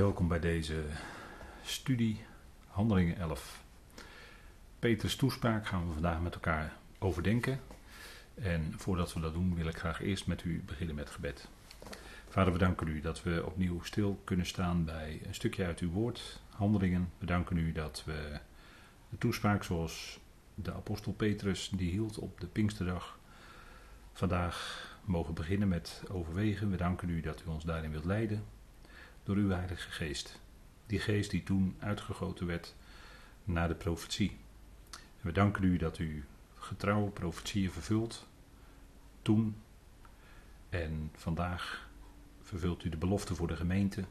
Welkom bij deze studie Handelingen 11. Petrus toespraak gaan we vandaag met elkaar overdenken. En voordat we dat doen wil ik graag eerst met u beginnen met gebed. Vader, we danken u dat we opnieuw stil kunnen staan bij een stukje uit uw woord, Handelingen. We danken u dat we de toespraak zoals de apostel Petrus die hield op de Pinksterdag vandaag mogen beginnen met overwegen. We danken u dat u ons daarin wilt leiden door uw Heilige Geest. Die geest die toen uitgegoten werd naar de profetie. We danken u dat u getrouwe profetieën vervult. Toen en vandaag vervult u de belofte voor de gemeente.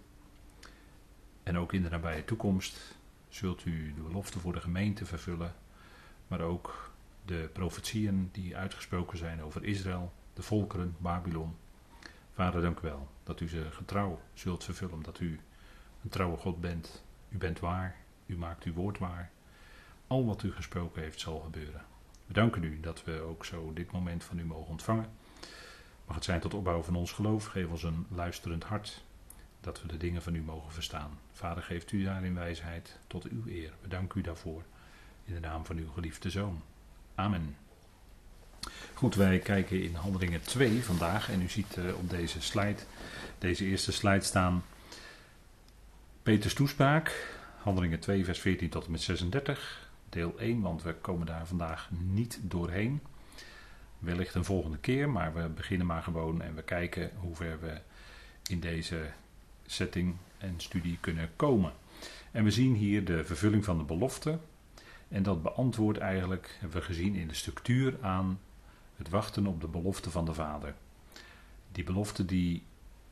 En ook in de nabije toekomst zult u de belofte voor de gemeente vervullen. Maar ook de profetieën die uitgesproken zijn over Israël, de volkeren, Babylon. Vader, dank u wel dat u ze getrouw zult vervullen, omdat u een trouwe God bent. U bent waar, u maakt uw woord waar. Al wat u gesproken heeft zal gebeuren. We danken u dat we ook zo dit moment van u mogen ontvangen. Mag het zijn tot opbouw van ons geloof. Geef ons een luisterend hart, dat we de dingen van u mogen verstaan. Vader, geeft u daarin wijsheid tot uw eer. We danken u daarvoor. In de naam van uw geliefde zoon. Amen. Goed, wij kijken in Handelingen 2 vandaag en u ziet uh, op deze slide, deze eerste slide staan Peters toespraak, Handelingen 2 vers 14 tot en met 36, deel 1, want we komen daar vandaag niet doorheen. Wellicht een volgende keer, maar we beginnen maar gewoon en we kijken hoe ver we in deze setting en studie kunnen komen. En we zien hier de vervulling van de belofte. En dat beantwoordt eigenlijk, hebben we gezien in de structuur aan het wachten op de belofte van de Vader. Die belofte die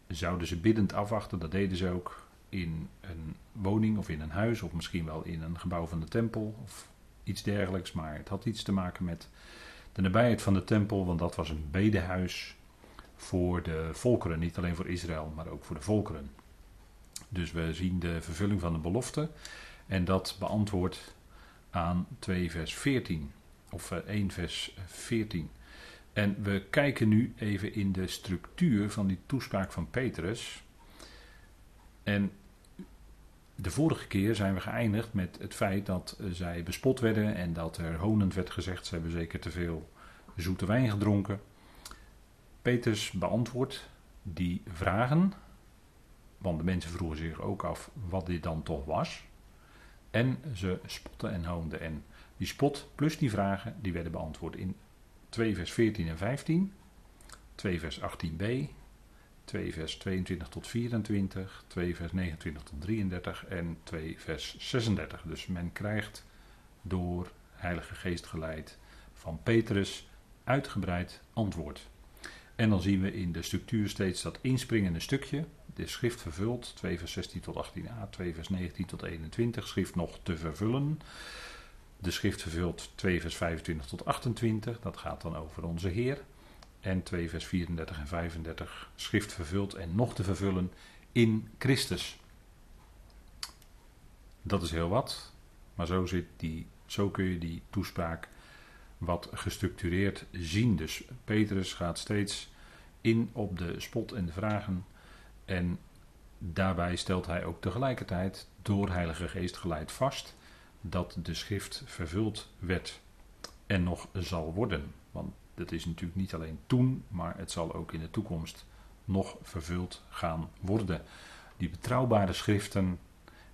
zouden ze biddend afwachten, dat deden ze ook in een woning of in een huis of misschien wel in een gebouw van de tempel of iets dergelijks. Maar het had iets te maken met de nabijheid van de tempel, want dat was een bedehuis voor de volkeren, niet alleen voor Israël, maar ook voor de volkeren. Dus we zien de vervulling van de belofte en dat beantwoordt aan 2 vers 14 of 1 vers 14. En we kijken nu even in de structuur van die toespraak van Petrus. En de vorige keer zijn we geëindigd met het feit dat zij bespot werden en dat er honend werd gezegd: ze hebben zeker te veel zoete wijn gedronken. Petrus beantwoordt die vragen, want de mensen vroegen zich ook af wat dit dan toch was. En ze spotten en hoonden. En die spot plus die vragen, die werden beantwoord in 2 vers 14 en 15, 2 vers 18b, 2 vers 22 tot 24, 2 vers 29 tot 33 en 2 vers 36. Dus men krijgt door Heilige Geest geleid van Petrus uitgebreid antwoord. En dan zien we in de structuur steeds dat inspringende stukje. De schrift vervult, 2 vers 16 tot 18a, 2 vers 19 tot 21, schrift nog te vervullen. De schrift vervult 2 vers 25 tot 28, dat gaat dan over onze Heer. En 2 vers 34 en 35, schrift vervult en nog te vervullen in Christus. Dat is heel wat, maar zo, zit die, zo kun je die toespraak wat gestructureerd zien. Dus Petrus gaat steeds in op de spot en de vragen. En daarbij stelt hij ook tegelijkertijd door Heilige Geest geleid vast dat de schrift vervuld werd en nog zal worden. Want dat is natuurlijk niet alleen toen, maar het zal ook in de toekomst nog vervuld gaan worden. Die betrouwbare schriften,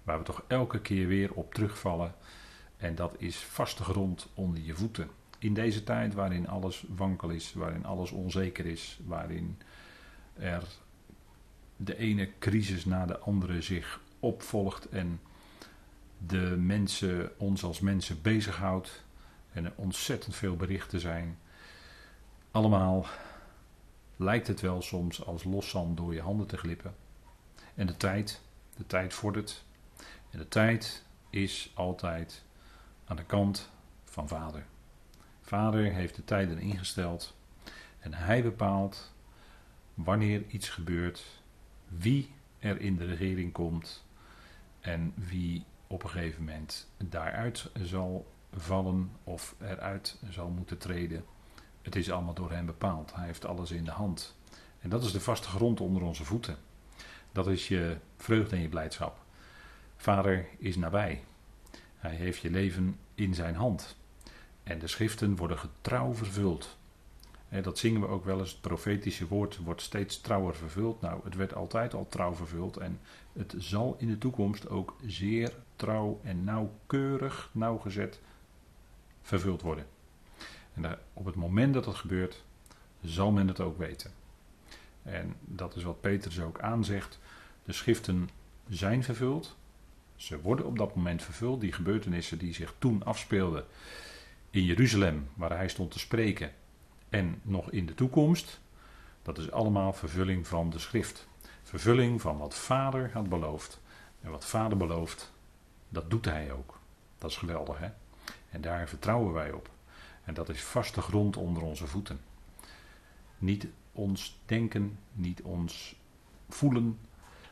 waar we toch elke keer weer op terugvallen. En dat is vaste grond onder je voeten. In deze tijd waarin alles wankel is, waarin alles onzeker is, waarin er de ene crisis na de andere zich opvolgt en de mensen, ons als mensen bezighoudt. En er ontzettend veel berichten zijn. Allemaal lijkt het wel soms als loszand door je handen te glippen. En de tijd, de tijd vordert. En de tijd is altijd aan de kant van vader. Vader heeft de tijden ingesteld en hij bepaalt wanneer iets gebeurt, wie er in de regering komt en wie op een gegeven moment daaruit zal vallen of eruit zal moeten treden. Het is allemaal door hem bepaald. Hij heeft alles in de hand. En dat is de vaste grond onder onze voeten. Dat is je vreugde en je blijdschap. Vader is nabij. Hij heeft je leven in zijn hand. En de schriften worden getrouw vervuld. Dat zingen we ook wel eens. Het profetische woord wordt steeds trouwer vervuld. Nou, het werd altijd al trouw vervuld. En het zal in de toekomst ook zeer trouw en nauwkeurig, nauwgezet vervuld worden. En op het moment dat dat gebeurt, zal men het ook weten. En dat is wat Petrus ook aanzegt. De schriften zijn vervuld. Ze worden op dat moment vervuld. Die gebeurtenissen die zich toen afspeelden in Jeruzalem, waar hij stond te spreken, en nog in de toekomst, dat is allemaal vervulling van de schrift. Vervulling van wat Vader had beloofd. En wat Vader belooft, dat doet hij ook. Dat is geweldig, hè? En daar vertrouwen wij op. En dat is vaste grond onder onze voeten. Niet ons denken, niet ons voelen,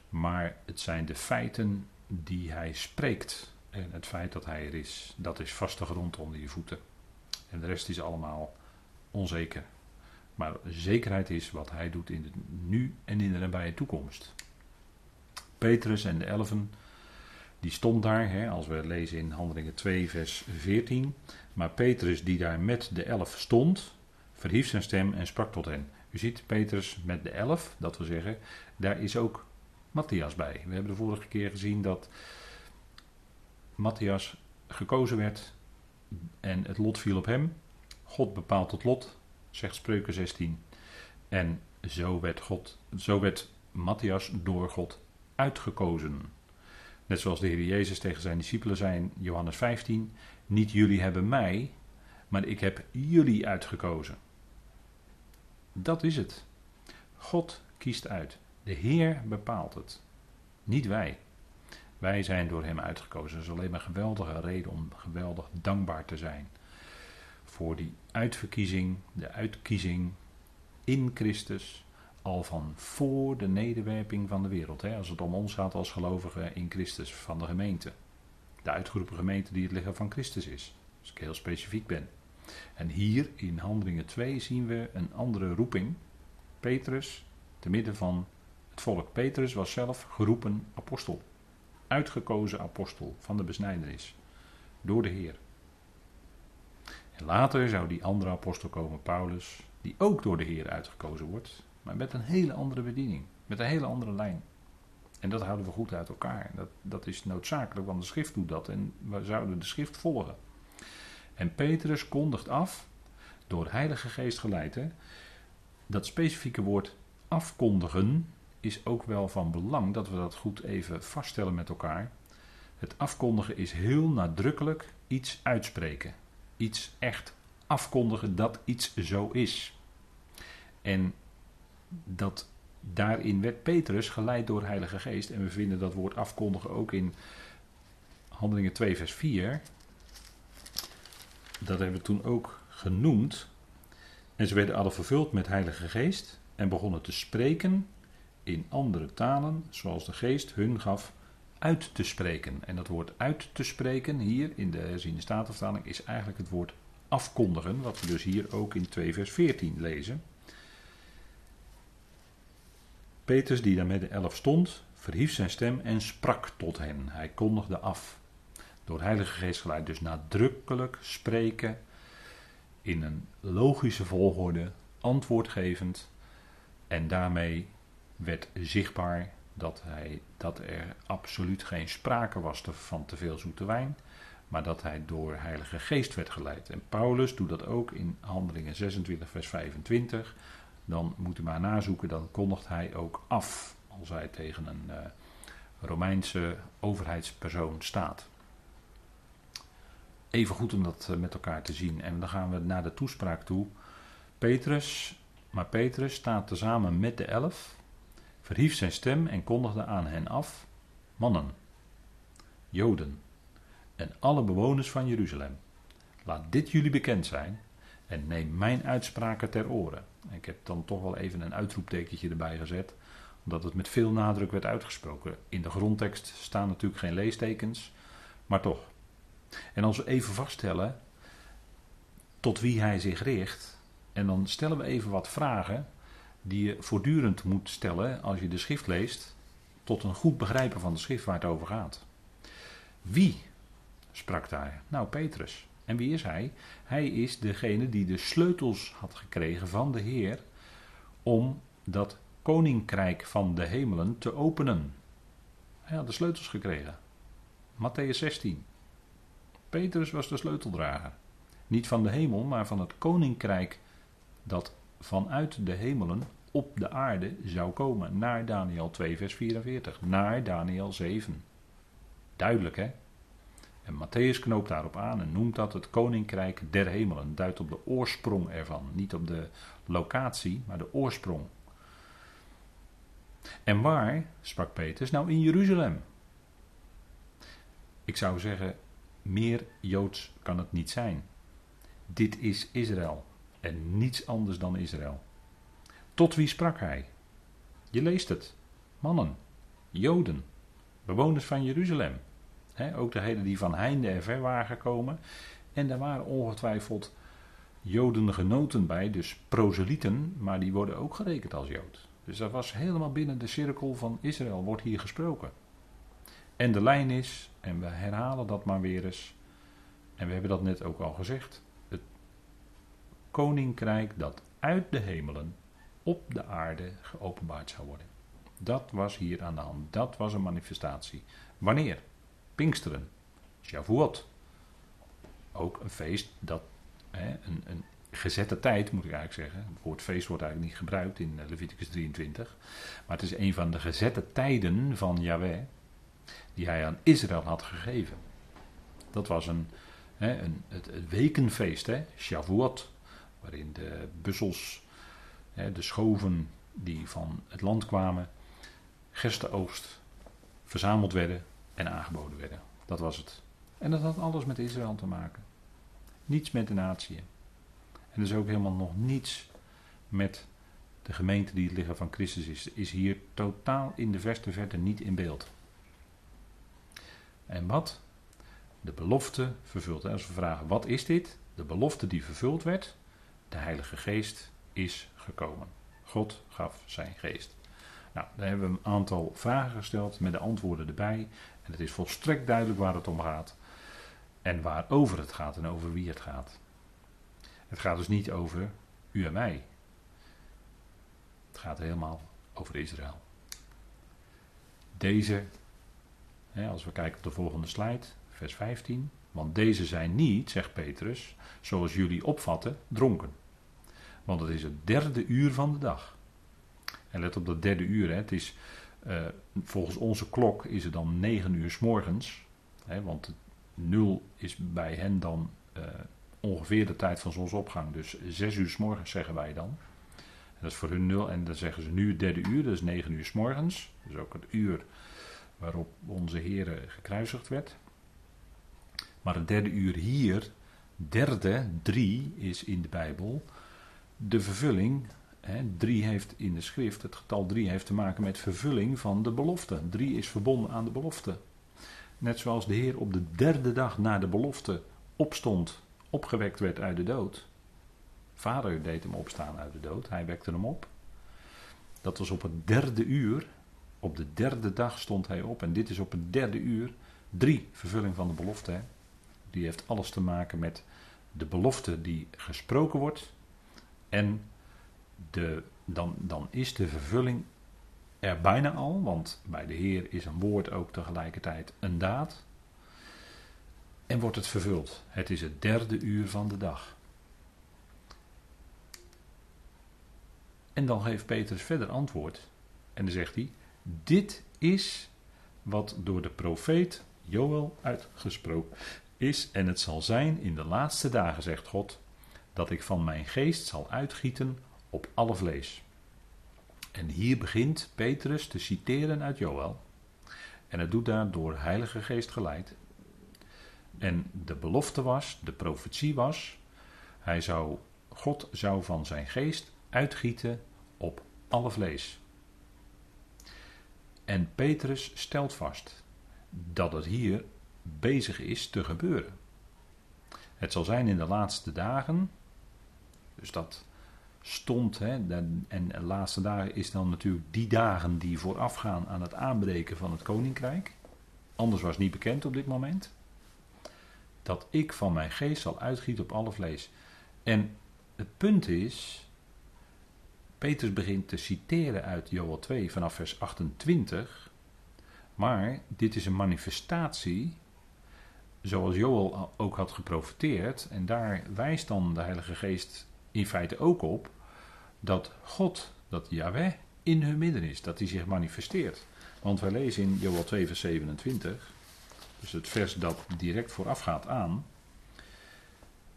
maar het zijn de feiten die hij spreekt. En het feit dat hij er is, dat is vaste grond onder je voeten. En de rest is allemaal onzeker. Maar zekerheid is wat hij doet in het nu en in de nabije toekomst. Petrus en de elfen, die stond daar, hè, als we lezen in Handelingen 2, vers 14. Maar Petrus, die daar met de elf stond, verhief zijn stem en sprak tot hen. U ziet, Petrus met de elf, dat wil zeggen, daar is ook Matthias bij. We hebben de vorige keer gezien dat Matthias gekozen werd en het lot viel op hem. God bepaalt het lot, zegt Spreuken 16. En zo werd, God, zo werd Matthias door God uitgekozen. Net zoals de Heer Jezus tegen zijn discipelen zei in Johannes 15: Niet jullie hebben mij, maar ik heb jullie uitgekozen. Dat is het. God kiest uit. De Heer bepaalt het. Niet wij. Wij zijn door Hem uitgekozen. Dat is alleen maar een geweldige reden om geweldig dankbaar te zijn. Voor die uitverkiezing, de uitkiezing in Christus. Al van voor de nederwerping van de wereld. Hè, als het om ons gaat als gelovigen in Christus van de gemeente. De uitgeroepen gemeente die het lichaam van Christus is. Als ik heel specifiek ben. En hier in Handelingen 2 zien we een andere roeping. Petrus, te midden van het volk. Petrus was zelf geroepen apostel. Uitgekozen apostel van de besnijdenis. Door de Heer. Later zou die andere apostel komen, Paulus, die ook door de Heer uitgekozen wordt, maar met een hele andere bediening, met een hele andere lijn. En dat houden we goed uit elkaar. Dat, dat is noodzakelijk, want de schrift doet dat en we zouden de schrift volgen. En Petrus kondigt af, door Heilige Geest geleid, dat specifieke woord afkondigen is ook wel van belang dat we dat goed even vaststellen met elkaar. Het afkondigen is heel nadrukkelijk iets uitspreken. Iets echt afkondigen dat iets zo is. En dat daarin werd Petrus geleid door Heilige Geest. En we vinden dat woord afkondigen ook in Handelingen 2, vers 4 dat hebben we toen ook genoemd. En ze werden alle vervuld met Heilige Geest en begonnen te spreken in andere talen, zoals de Geest hun gaf uit te spreken. En dat woord uit te spreken hier in de herziende statenvertaling is eigenlijk het woord afkondigen, wat we dus hier ook in 2 vers 14 lezen. Petrus, die daar met de elf stond, verhief zijn stem en sprak tot hen. Hij kondigde af door Heilige Geest geleid, dus nadrukkelijk spreken in een logische volgorde, antwoordgevend. En daarmee werd zichtbaar dat, hij, dat er absoluut geen sprake was van te veel zoete wijn, maar dat hij door Heilige Geest werd geleid. En Paulus doet dat ook in Handelingen 26, vers 25. Dan moet u maar nazoeken, dan kondigt hij ook af als hij tegen een uh, Romeinse overheidspersoon staat. Even goed om dat eh, met elkaar te zien. En dan gaan we naar de toespraak toe. Petrus, maar Petrus staat tezamen met de elf, verhief zijn stem en kondigde aan hen af: Mannen, Joden en alle bewoners van Jeruzalem, laat dit jullie bekend zijn en neem mijn uitspraken ter oren. Ik heb dan toch wel even een uitroeptekentje erbij gezet, omdat het met veel nadruk werd uitgesproken. In de grondtekst staan natuurlijk geen leestekens, maar toch. En als we even vaststellen tot wie hij zich richt, en dan stellen we even wat vragen die je voortdurend moet stellen als je de schrift leest. tot een goed begrijpen van de schrift waar het over gaat. Wie sprak daar? Nou, Petrus. En wie is hij? Hij is degene die de sleutels had gekregen van de Heer om dat koninkrijk van de hemelen te openen. Hij had de sleutels gekregen. Matthäus 16. Petrus was de sleuteldrager. Niet van de hemel, maar van het koninkrijk dat vanuit de hemelen op de aarde zou komen. Naar Daniel 2, vers 44. Naar Daniel 7. Duidelijk hè? En Matthäus knoopt daarop aan en noemt dat het koninkrijk der hemelen. Duidt op de oorsprong ervan. Niet op de locatie, maar de oorsprong. En waar, sprak Petrus, nou in Jeruzalem. Ik zou zeggen, meer joods kan het niet zijn. Dit is Israël en niets anders dan Israël. Tot wie sprak hij? Je leest het. Mannen, Joden, bewoners van Jeruzalem. ook degenen die van heinde en ver waren gekomen. En daar waren ongetwijfeld Joden genoten bij, dus proselieten, maar die worden ook gerekend als Jood. Dus dat was helemaal binnen de cirkel van Israël, wordt hier gesproken. En de lijn is, en we herhalen dat maar weer eens, en we hebben dat net ook al gezegd, koninkrijk dat uit de hemelen op de aarde geopenbaard zou worden. Dat was hier aan de hand. Dat was een manifestatie. Wanneer? Pinksteren. Shavuot. Ook een feest dat, hè, een, een gezette tijd moet ik eigenlijk zeggen. Het woord feest wordt eigenlijk niet gebruikt in Leviticus 23. Maar het is een van de gezette tijden van Yahweh die hij aan Israël had gegeven. Dat was een, hè, een het, het, wekenfeest, hè, Shavuot, waarin de bussels, de schoven die van het land kwamen, gerstenoogst, verzameld werden en aangeboden werden. Dat was het. En dat had alles met Israël te maken. Niets met de natie. En dus ook helemaal nog niets met de gemeente die het lichaam van Christus is. Is hier totaal in de verste verte niet in beeld. En wat? De belofte vervuld. Als we vragen wat is dit? De belofte die vervuld werd. De Heilige Geest is gekomen. God gaf zijn geest. Nou, daar hebben we een aantal vragen gesteld met de antwoorden erbij. En het is volstrekt duidelijk waar het om gaat. En waarover het gaat en over wie het gaat. Het gaat dus niet over u en mij. Het gaat helemaal over Israël. Deze als we kijken op de volgende slide, vers 15. Want deze zijn niet, zegt Petrus, zoals jullie opvatten, dronken. Want het is het derde uur van de dag. En let op dat derde uur, hè, het is, uh, volgens onze klok is het dan 9 uur s morgens. Hè, want het nul is bij hen dan uh, ongeveer de tijd van zonsopgang. Dus 6 uur s morgens zeggen wij dan. Dat is voor hun nul. En dan zeggen ze nu het derde uur, dat is 9 uur s morgens. Dus ook het uur waarop onze Heer gekruisigd werd. Maar het derde uur hier, derde, drie, is in de Bijbel de vervulling. Hè, drie heeft in de schrift, het getal drie heeft te maken met vervulling van de belofte. Drie is verbonden aan de belofte. Net zoals de Heer op de derde dag na de belofte opstond, opgewekt werd uit de dood. Vader deed hem opstaan uit de dood, hij wekte hem op. Dat was op het derde uur, op de derde dag stond hij op. En dit is op het derde uur. Drie, vervulling van de belofte. Hè? Die heeft alles te maken met de belofte die gesproken wordt. En de, dan, dan is de vervulling er bijna al. Want bij de Heer is een woord ook tegelijkertijd een daad. En wordt het vervuld. Het is het derde uur van de dag. En dan geeft Petrus verder antwoord. En dan zegt hij: dit is wat door de profeet Joël uitgesproken is. En het zal zijn in de laatste dagen, zegt God, dat ik van mijn geest zal uitgieten op alle vlees. En hier begint Petrus te citeren uit Joël. En het doet daar door Heilige Geest geleid. En de belofte was, de profetie was, hij zou, God zou van zijn geest uitgieten op alle vlees. En Petrus stelt vast dat het hier bezig is te gebeuren. Het zal zijn in de laatste dagen, dus dat stond. Hè, en de laatste dagen is dan natuurlijk die dagen die voorafgaan aan het aanbreken van het koninkrijk. Anders was niet bekend op dit moment. Dat ik van mijn geest zal uitgieten op alle vlees. En het punt is, Petrus begint te citeren uit Joel 2 vanaf vers 28. Maar dit is een manifestatie, zoals Joel ook had geprofiteerd. En daar wijst dan de Heilige Geest in feite ook op dat God, dat Yahweh, in hun midden is. Dat hij zich manifesteert. Want wij lezen in Joel 2 vers 27, dus het vers dat direct voorafgaat aan.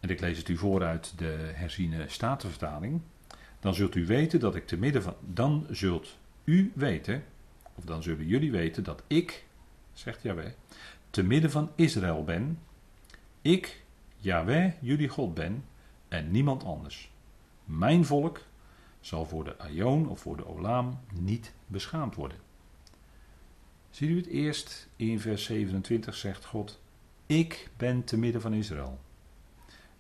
En ik lees het u voor uit de herziene statenvertaling. Dan zult u weten dat ik te midden van. Dan zult u weten, of dan zullen jullie weten dat ik, zegt Yahweh, te midden van Israël ben. Ik, Yahweh, jullie God ben en niemand anders. Mijn volk zal voor de Aion of voor de Olam niet beschaamd worden. Ziet u het eerst in vers 27 zegt God: Ik ben te midden van Israël.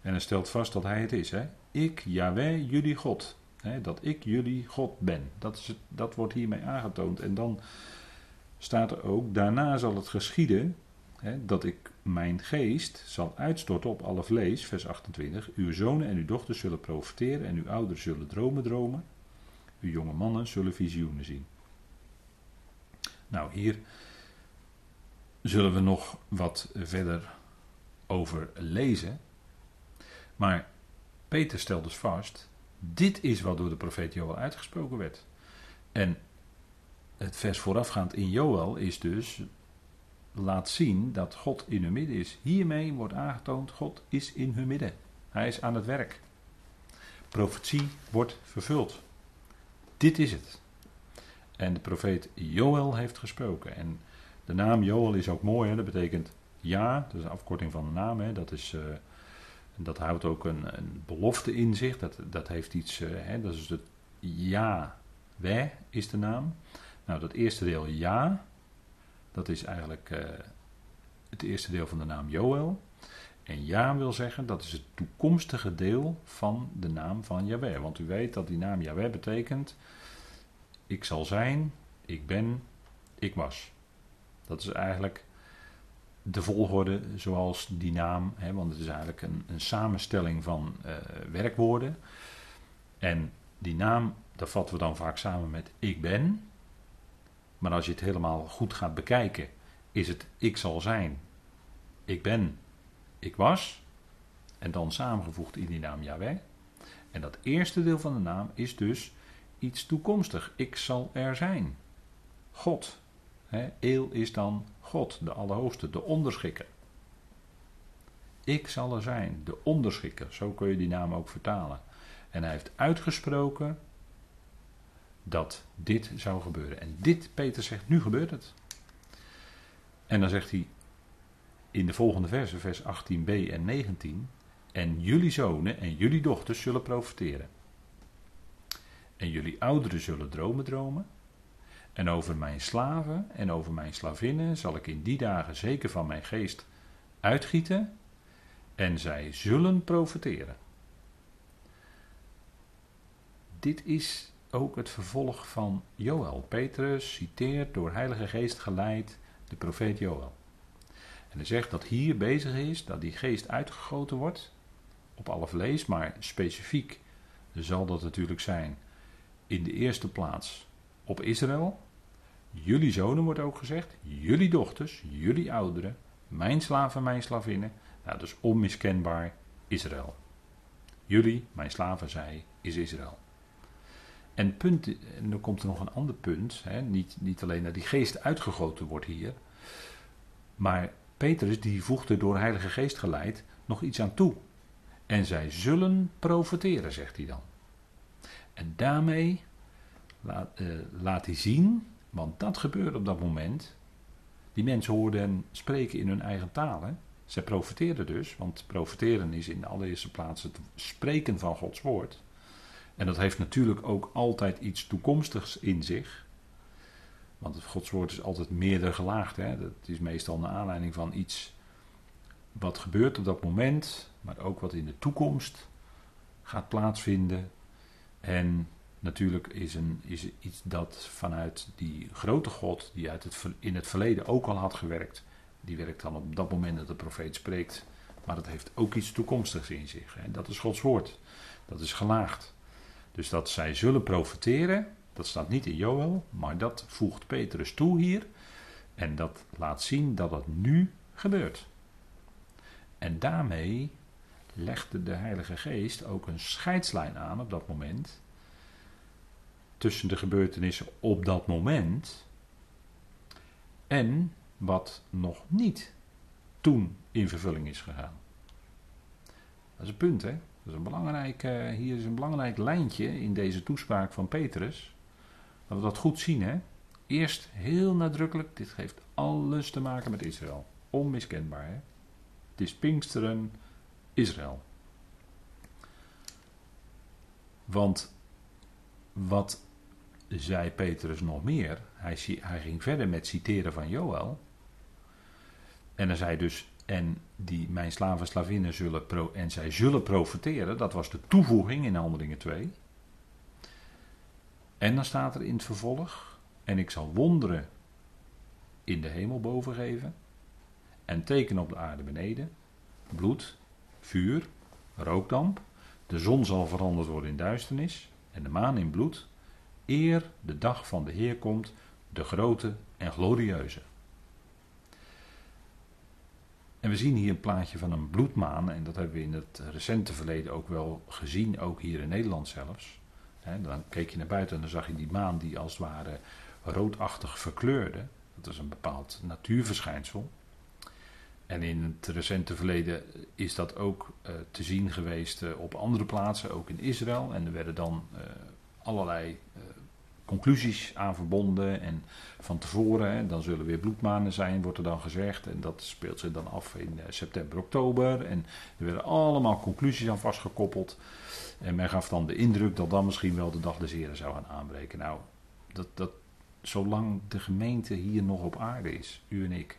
En hij stelt vast dat hij het is. Hè? Ik, Yahweh, jullie God. Hè? Dat ik jullie God ben. Dat, is het, dat wordt hiermee aangetoond. En dan staat er ook: Daarna zal het geschieden hè, dat ik mijn geest zal uitstorten op alle vlees. Vers 28. Uw zonen en uw dochters zullen profiteren. En uw ouderen zullen dromen dromen. Uw jonge mannen zullen visioenen zien. Nou, hier zullen we nog wat verder over lezen. Maar Peter stelt dus vast: dit is wat door de profeet Joel uitgesproken werd. En het vers voorafgaand in Joel is dus laat zien dat God in hun midden is. Hiermee wordt aangetoond: God is in hun midden. Hij is aan het werk. Profetie wordt vervuld. Dit is het. En de profeet Joel heeft gesproken. En de naam Joel is ook mooi, hè? dat betekent ja, dat is een afkorting van de naam. Hè? Dat, is, uh, dat houdt ook een, een, belofte in zich. Dat, dat heeft iets, uh, hè? dat is het ja, wij is de naam. Nou, dat eerste deel ja, dat is eigenlijk uh, het eerste deel van de naam Joel. En ja wil zeggen, dat is het toekomstige deel van de naam van Yahweh. Want u weet dat die naam Yahweh betekent ik zal zijn, ik ben, ik was. Dat is eigenlijk de volgorde zoals die naam, hè, want het is eigenlijk een, een samenstelling van uh, werkwoorden. En die naam, dat vatten we dan vaak samen met ik ben. Maar als je het helemaal goed gaat bekijken, is het ik zal zijn, ik ben, ik was. En dan samengevoegd in die naam Yahweh. En dat eerste deel van de naam is dus iets toekomstig. Ik zal er zijn. God. He, Eel is dan God, de Allerhoogste, de onderschikker. Ik zal er zijn, de onderschikker. Zo kun je die naam ook vertalen. En hij heeft uitgesproken dat dit zou gebeuren. En dit, Peter zegt, nu gebeurt het. En dan zegt hij in de volgende versen, vers 18b en 19. En jullie zonen en jullie dochters zullen profiteren. En jullie ouderen zullen dromen dromen. En over mijn slaven en over mijn slavinnen zal ik in die dagen zeker van mijn geest uitgieten. En zij zullen profiteren. Dit is ook het vervolg van Joël. Petrus citeert door Heilige Geest geleid de profeet Joël. En hij zegt dat hier bezig is, dat die geest uitgegoten wordt op alle vlees, maar specifiek zal dat natuurlijk zijn in de eerste plaats op Israël. Jullie zonen wordt ook gezegd, jullie dochters, jullie ouderen, mijn slaven, mijn slavinnen. Nou, is onmiskenbaar Israël. Jullie, mijn slaven, zij, is Israël. En, punt, en dan komt er nog een ander punt. Hè, niet, niet alleen dat die geest uitgegoten wordt hier. Maar Petrus die voegt er door Heilige Geest geleid nog iets aan toe. En zij zullen profiteren, zegt hij dan. En daarmee laat, uh, laat hij zien, want dat gebeurde op dat moment. Die mensen hoorden spreken in hun eigen talen. Zij profiteerden dus, want profiteren is in de allereerste plaats het spreken van Gods woord. En dat heeft natuurlijk ook altijd iets toekomstigs in zich. Want het Gods woord is altijd meerdere gelaagd. Hè? Dat is meestal naar aanleiding van iets wat gebeurt op dat moment, maar ook wat in de toekomst gaat plaatsvinden. En natuurlijk is, een, is iets dat vanuit die grote God, die uit het, in het verleden ook al had gewerkt, die werkt dan op dat moment dat de profeet spreekt. Maar dat heeft ook iets toekomstigs in zich. En dat is Gods woord. Dat is gelaagd. Dus dat zij zullen profiteren, dat staat niet in Joel, maar dat voegt Petrus toe hier. En dat laat zien dat het nu gebeurt. En daarmee legde de Heilige Geest ook een scheidslijn aan op dat moment. Tussen de gebeurtenissen op dat moment en wat nog niet toen in vervulling is gegaan. Dat is een punt, hè? Dat is een belangrijk, uh, hier is een belangrijk lijntje in deze toespraak van Petrus. Dat we dat goed zien, hè? Eerst heel nadrukkelijk, dit heeft alles te maken met Israël. Onmiskenbaar, hè? Het is Pinksteren, Israël. Want wat zei Petrus nog meer? Hij, hij ging verder met citeren van Joël. En dan zei dus, en die mijn slaven slavinnen zullen, pro, en zij zullen profiteren. Dat was de toevoeging in Handelingen 2. En dan staat er in het vervolg, en ik zal wonderen in de hemel boven geven, en tekenen op de aarde beneden, bloed, vuur, rookdamp, de zon zal veranderd worden in duisternis, en de maan in bloed, eer de dag van de Heer komt, de grote en glorieuze. En we zien hier een plaatje van een bloedmaan, en dat hebben we in het recente verleden ook wel gezien, ook hier in Nederland zelfs. dan keek je naar buiten en dan zag je die maan die als het ware roodachtig verkleurde. Dat is een bepaald natuurverschijnsel. En in het recente verleden is dat ook uh, te zien geweest uh, op andere plaatsen, ook in Israël. En er werden dan uh, allerlei conclusies aan verbonden. En van tevoren, hè, dan zullen weer bloedmanen zijn, wordt er dan gezegd. En dat speelt zich dan af in september, oktober. En er werden allemaal conclusies aan vastgekoppeld. En men gaf dan de indruk dat dan misschien wel de dag des Heren zou gaan aanbreken. Nou, dat, dat, zolang de gemeente hier nog op aarde is, u en ik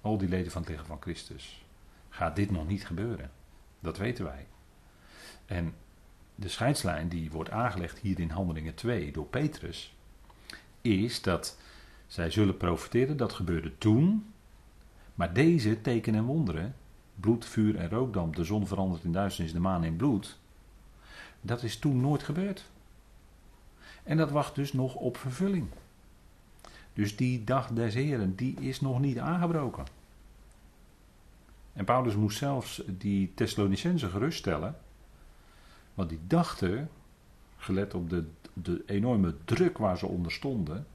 al die leden van het lichaam van Christus, gaat dit nog niet gebeuren. Dat weten wij. En de scheidslijn die wordt aangelegd hier in Handelingen 2 door Petrus, is dat zij zullen profiteren. Dat gebeurde toen. Maar deze tekenen en wonderen, bloed, vuur en rookdamp, de zon verandert in duisternis, de maan in bloed, dat is toen nooit gebeurd. En dat wacht dus nog op vervulling. Dus die dag des Heren, die is nog niet aangebroken. En Paulus moest zelfs die Thessalonicenzen geruststellen. Want die dachten, gelet op de, de enorme druk waar ze onder stonden.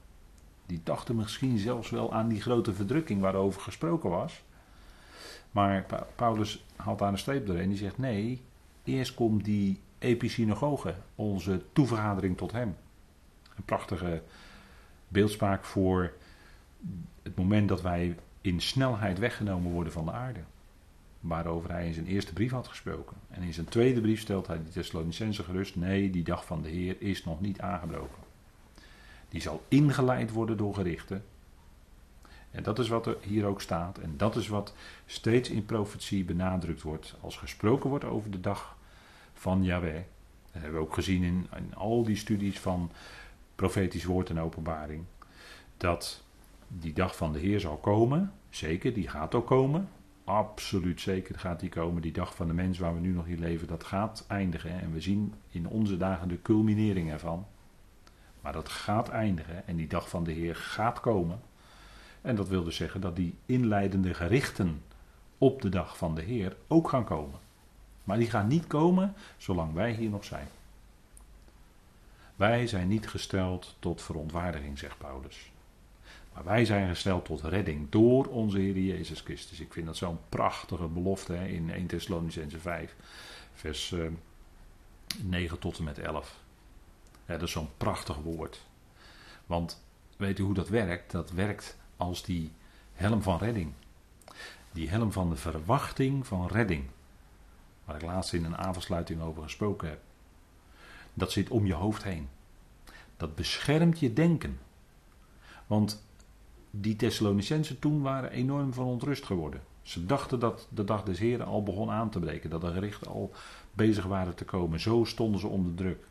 Die dachten misschien zelfs wel aan die grote verdrukking waarover gesproken was. Maar Paulus haalt daar een streep doorheen. Die zegt: nee, eerst komt die episynagoge, onze toevergadering tot hem. Een prachtige beeldspraak voor het moment dat wij in snelheid weggenomen worden van de aarde waarover hij in zijn eerste brief had gesproken. En in zijn tweede brief stelt hij de Thessalonicense gerust: nee, die dag van de Heer is nog niet aangebroken. Die zal ingeleid worden door gerichten. En dat is wat er hier ook staat. En dat is wat steeds in profetie benadrukt wordt. Als gesproken wordt over de dag van Yahweh. Dat hebben we ook gezien in, in al die studies van profetisch woord en openbaring. Dat die dag van de Heer zal komen. Zeker, die gaat ook komen. Absoluut zeker gaat die komen. Die dag van de mens waar we nu nog in leven, dat gaat eindigen. En we zien in onze dagen de culminering ervan. Maar dat gaat eindigen en die dag van de Heer gaat komen. En dat wil dus zeggen dat die inleidende gerichten op de dag van de Heer ook gaan komen. Maar die gaan niet komen zolang wij hier nog zijn. Wij zijn niet gesteld tot verontwaardiging, zegt Paulus. Maar wij zijn gesteld tot redding door onze Heer Jezus Christus. Ik vind dat zo'n prachtige belofte hè, in 1 Thessalonicense 5, vers uh, eh, 9 tot en met 11. Ja, dat is zo'n prachtig woord. Want weet u hoe dat werkt? Dat werkt als die helm van redding. Die helm van de verwachting van redding. Waar ik laatst in een avondsluiting over gesproken heb. Dat zit om je hoofd heen. Dat beschermt je denken. Want die Thessalonicensen toen waren enorm van ontrust geworden. Ze dachten dat de dag des Heren al begon aan te breken, dat de gerichten al bezig waren te komen. Zo stonden ze onder druk.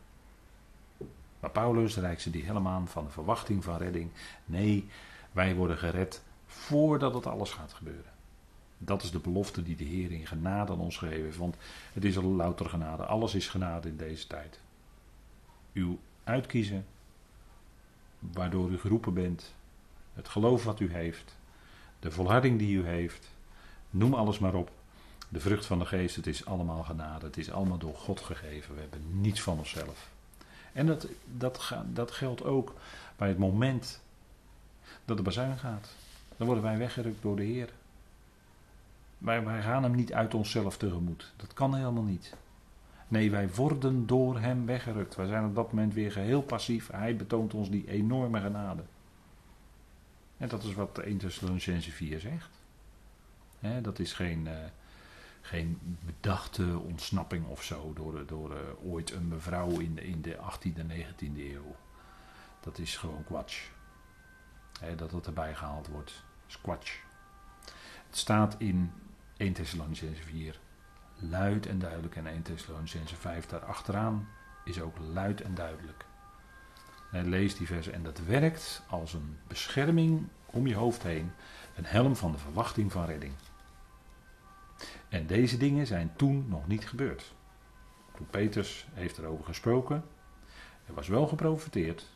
Maar Paulus reikt ze die helemaal van de verwachting van redding. Nee, wij worden gered voordat het alles gaat gebeuren. Dat is de belofte die de Heer in genade aan ons gegeven heeft. Want het is al louter genade. Alles is genade in deze tijd. Uw uitkiezen, waardoor u geroepen bent, het geloof wat u heeft, de volharding die u heeft, noem alles maar op. De vrucht van de geest, het is allemaal genade. Het is allemaal door God gegeven. We hebben niets van onszelf. En dat, dat, dat geldt ook bij het moment dat de bazuin gaat. Dan worden wij weggerukt door de Heer. Wij, wij gaan hem niet uit onszelf tegemoet. Dat kan helemaal niet. Nee, wij worden door hem weggerukt. Wij zijn op dat moment weer geheel passief. Hij betoont ons die enorme genade. En dat is wat 1 Thessalonicense 4 zegt. dat is geen, uh, geen bedachte ontsnapping of zo door, door uh, ooit een mevrouw in, in de 18e en 19e eeuw. Dat is gewoon kwatsch. dat het erbij gehaald wordt. Squatch. Het staat in 1 Thessalonicense 4 luid en duidelijk. En 1 Thessalonicense 5 daar achteraan is ook luid en duidelijk. Lees die versen. En dat werkt als een bescherming om je hoofd heen. Een helm van de verwachting van redding. En deze dingen zijn toen nog niet gebeurd. Toen Peters heeft erover gesproken. Er was wel geprofiteerd.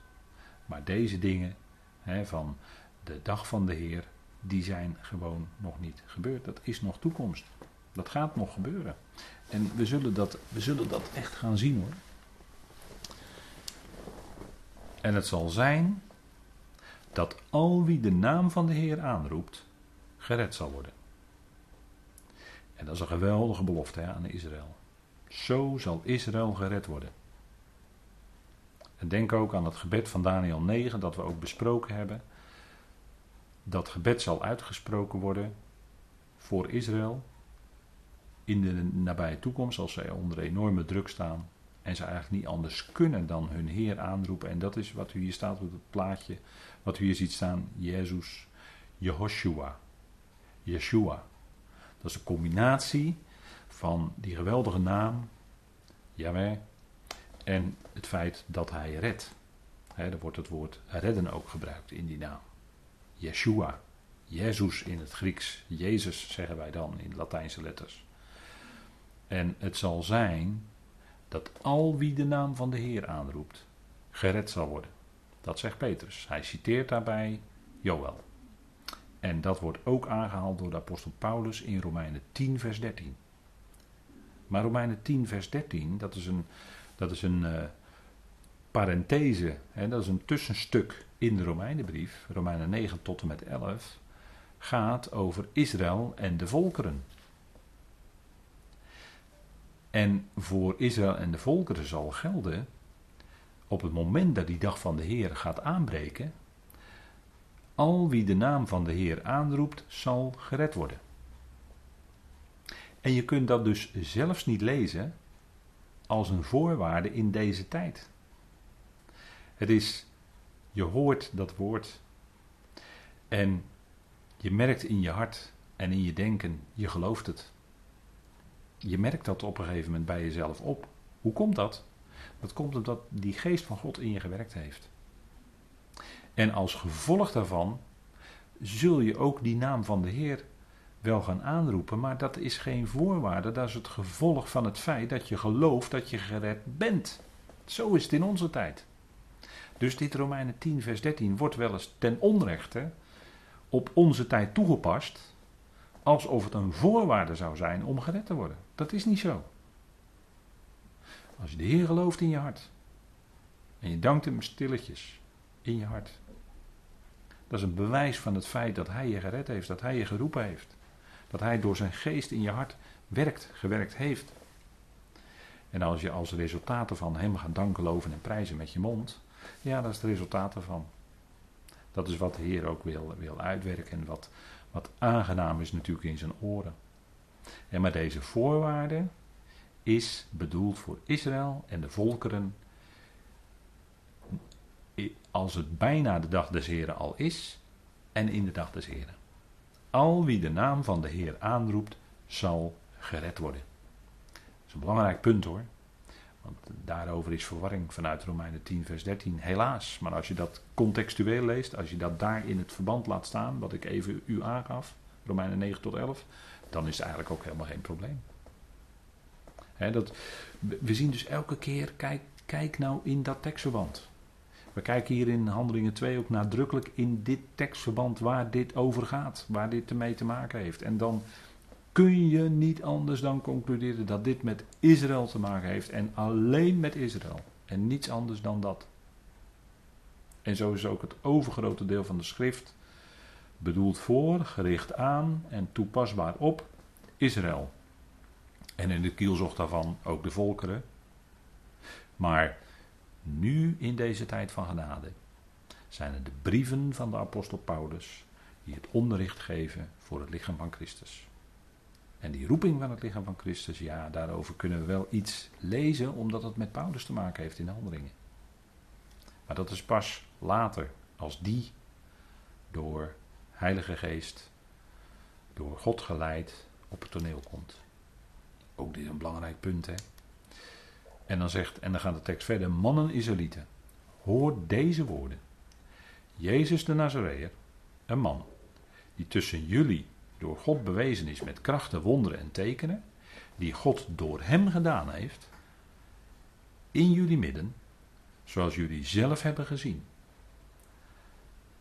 Maar deze dingen hè, van de dag van de Heer. Die zijn gewoon nog niet gebeurd. Dat is nog toekomst. Dat gaat nog gebeuren. En we zullen dat, we zullen dat echt gaan zien hoor. En het zal zijn dat al wie de naam van de Heer aanroept, gered zal worden. En dat is een geweldige belofte hè, aan Israël. Zo zal Israël gered worden. En denk ook aan het gebed van Daniel 9, dat we ook besproken hebben. Dat gebed zal uitgesproken worden voor Israël in de nabije toekomst, als zij onder enorme druk staan en ze eigenlijk niet anders kunnen dan hun Heer aanroepen. En dat is wat u hier staat op het plaatje, wat u hier ziet staan, Jezus, Jehoshua, Yeshua. Dat is een combinatie van die geweldige naam, Yahweh, en het feit dat hij redt. Er wordt het woord redden ook gebruikt in die naam. Yeshua, Jezus in het Grieks, Jezus zeggen wij dan in Latijnse letters. En het zal zijn dat al wie de naam van de Heer aanroept, gered zal worden. Dat zegt Petrus. Hij citeert daarbij Joël. En dat wordt ook aangehaald door de apostel Paulus in Romeinen 10, vers 13. Maar Romeinen 10, vers 13, dat is een, dat is een uh, parenthese, hè, dat is een tussenstuk in de Romeinenbrief, Romeinen 9 tot en met 11, gaat over Israël en de volkeren. En voor Israël en de volkeren zal gelden, op het moment dat die dag van de Heer gaat aanbreken, al wie de naam van de Heer aanroept, zal gered worden. En je kunt dat dus zelfs niet lezen als een voorwaarde in deze tijd. Het is, je hoort dat woord en je merkt in je hart en in je denken, je gelooft het je merkt dat op een gegeven moment bij jezelf op. Hoe komt dat? Dat komt omdat die geest van God in je gewerkt heeft. En als gevolg daarvan zul je ook die naam van de Heer wel gaan aanroepen, maar dat is geen voorwaarde. Dat is het gevolg van het feit dat je gelooft dat je gered bent. Zo is het in onze tijd. Dus dit Romeinen 10, vers 13 wordt wel eens ten onrechte op onze tijd toegepast alsof het een voorwaarde zou zijn om gered te worden. Dat is niet zo. Als je de Heer gelooft in je hart en je dankt hem stilletjes in je hart, dat is een bewijs van het feit dat Hij je gered heeft, dat Hij je geroepen heeft, dat Hij door zijn geest in je hart werkt, gewerkt heeft. En als je als resultaat ervan Hem gaat danken, loven en prijzen met je mond, ja, dat is het resultaat ervan. Dat is wat de Heer ook wil, wil uitwerken en wat, wat aangenaam is natuurlijk in zijn oren. En maar deze voorwaarde is bedoeld voor Israël en de volkeren als het bijna de dag des Heren al is en in de dag des Heren. Al wie de naam van de Heer aanroept, zal gered worden. Dat is een belangrijk punt hoor. Want daarover is verwarring vanuit Romeinen 10, vers 13, helaas. Maar als je dat contextueel leest, als je dat daar in het verband laat staan, wat ik even u aangaf, Romeinen 9 tot 11, dan is het eigenlijk ook helemaal geen probleem. dat, we zien dus elke keer, kijk, kijk nou in dat tekstverband. We kijken hier in Handelingen 2 ook nadrukkelijk in dit tekstverband waar dit over gaat, waar dit ermee te maken heeft. En dan kun je niet anders dan concluderen dat dit met Israël te maken heeft en alleen met Israël. En niets anders dan dat. En zo is ook het overgrote deel van de schrift bedoeld voor, gericht aan en toepasbaar op Israël. En in de kielzocht daarvan ook de volkeren. Maar nu in deze tijd van genade zijn het de brieven van de apostel Paulus die het onderricht geven voor het lichaam van Christus. En die roeping van het lichaam van Christus, ja, daarover kunnen we wel iets lezen, omdat het met Paulus te maken heeft in de handelingen. Maar dat is pas later, als die door Heilige Geest, door God geleid, op het toneel komt. Ook dit is een belangrijk punt, hè. En dan zegt, en dan gaat de tekst verder, mannen Israëlieten, hoor deze woorden. Jezus de Nazareër, een man, die tussen jullie door God bewezen is met krachten, wonderen en tekenen, die God door hem gedaan heeft, in jullie midden, zoals jullie zelf hebben gezien.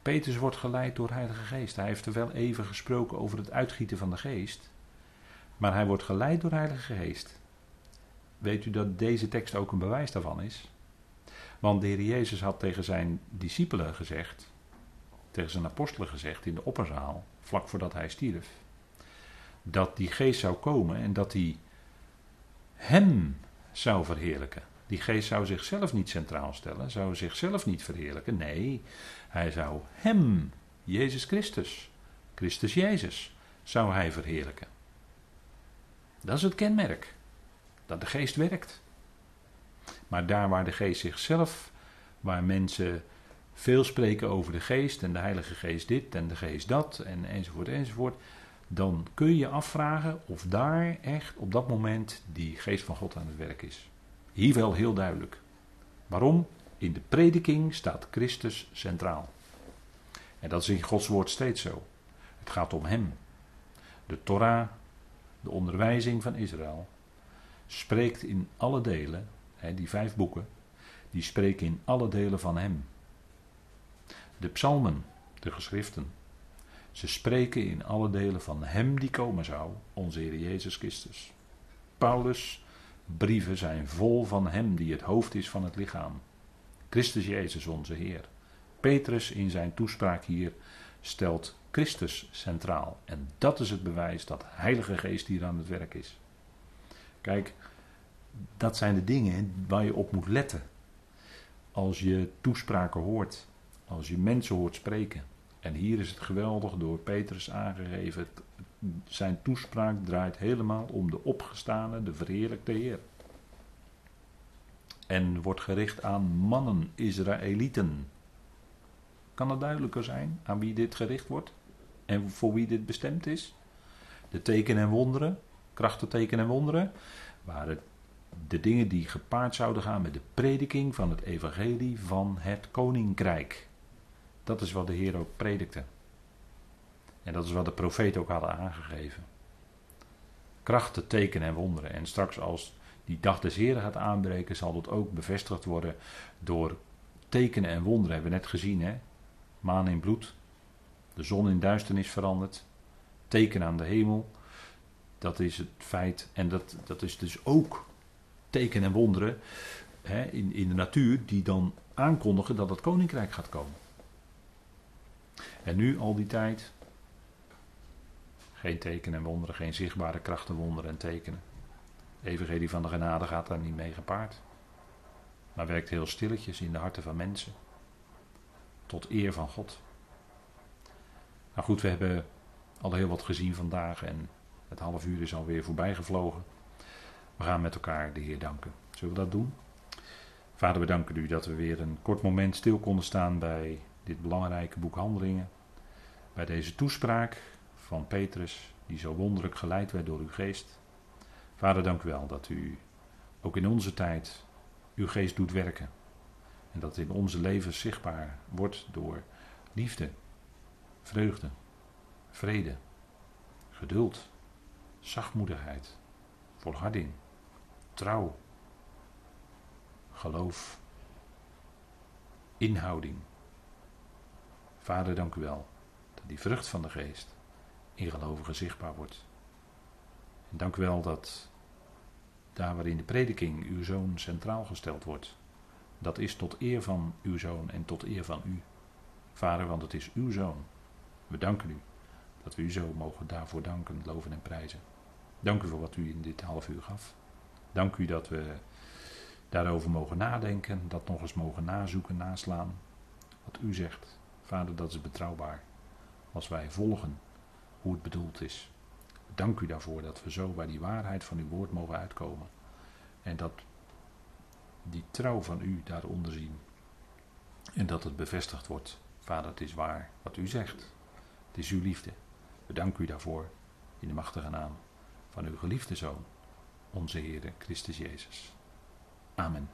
Petrus wordt geleid door Heilige Geest. Hij heeft er wel even gesproken over het uitgieten van de Geest, maar hij wordt geleid door Heilige Geest. Weet u dat deze tekst ook een bewijs daarvan is? Want de Heer Jezus had tegen zijn discipelen gezegd, tegen zijn apostelen gezegd in de opperzaal, vlak voordat hij stierf, dat die geest zou komen en dat hij hem zou verheerlijken. Die geest zou zichzelf niet centraal stellen, zou zichzelf niet verheerlijken. Nee, hij zou hem, Jezus Christus, Christus Jezus, zou hij verheerlijken. Dat is het kenmerk. Dat de geest werkt. Maar daar waar de geest zichzelf, waar mensen veel spreken over de geest en de Heilige Geest dit en de geest dat en enzovoort enzovoort, dan kun je je afvragen of daar echt op dat moment die geest van God aan het werk is. Hier wel heel duidelijk. Waarom? In de prediking staat Christus centraal. En dat is in Gods woord steeds zo. Het gaat om Hem. De Torah, de onderwijzing van Israël, spreekt in alle delen, die vijf boeken, die spreken in alle delen van Hem. De psalmen, de geschriften, ze spreken in alle delen van Hem die komen zou, onze Heer Jezus Christus. Paulus' brieven zijn vol van Hem die het hoofd is van het lichaam. Christus Jezus onze Heer. Petrus in zijn toespraak hier stelt Christus centraal. En dat is het bewijs dat Heilige Geest hier aan het werk is. Kijk, dat zijn de dingen waar je op moet letten. Als je toespraken hoort, als je mensen hoort spreken. En hier is het geweldig door Petrus aangegeven. Zijn toespraak draait helemaal om de opgestane, de verheerlijkte Heer. En wordt gericht aan mannen, Israëlieten. Kan het duidelijker zijn aan wie dit gericht wordt? En voor wie dit bestemd is? De tekenen en wonderen, krachten, tekenen en wonderen, waren de dingen die gepaard zouden gaan met de prediking van het evangelie van het koninkrijk. Dat is wat de Heer ook predikte. En dat is wat de profeet ook hadden aangegeven. Krachten, tekenen en wonderen. En straks als die dag des Heren gaat aanbreken, zal dat ook bevestigd worden door tekenen en wonderen. Hebben we net gezien, hè? Maan in bloed, de zon in duisternis veranderd, teken aan de hemel. Dat is het feit. En dat, dat is dus ook tekenen en wonderen hè, in, in de natuur die dan aankondigen dat het koninkrijk gaat komen. En nu al die tijd. Geen tekenen en wonderen, geen zichtbare krachten, wonderen en tekenen. De evangelie van de genade gaat daar niet mee gepaard. Maar werkt heel stilletjes in de harten van mensen. Tot eer van God. Nou goed, we hebben al heel wat gezien vandaag en het half uur is alweer voorbij gevlogen. We gaan met elkaar de Heer danken. Zullen we dat doen? Vader, we danken u dat we weer een kort moment stil konden staan bij dit belangrijke boek Handelingen. Bij deze toespraak van Petrus, die zo wonderlijk geleid werd door uw geest. Vader, dank u wel dat u ook in onze tijd uw geest doet werken. En dat in onze leven zichtbaar wordt door liefde, vreugde, vrede, geduld, zachtmoedigheid, volharding, trouw, geloof, inhouding. Vader, dank u wel dat die vrucht van de geest in gelovigen zichtbaar wordt. En dank u wel dat daar waarin de prediking uw zoon centraal gesteld wordt, dat is tot eer van uw zoon en tot eer van u. Vader, want het is uw zoon. We danken u dat we u zo mogen daarvoor danken, loven en prijzen. Dank u voor wat u in dit half uur gaf. Dank u dat we daarover mogen nadenken, dat nog eens mogen nazoeken, naslaan. Wat u zegt, Vader, dat is betrouwbaar. Als wij volgen hoe het bedoeld is. Dank u daarvoor dat we zo bij die waarheid van uw woord mogen uitkomen. En dat die trouw van u daaronder zien. En dat het bevestigd wordt. Vader, het is waar wat u zegt. Het is uw liefde. We danken u daarvoor in de machtige naam van uw geliefde Zoon, onze Heer Christus Jezus. Amen.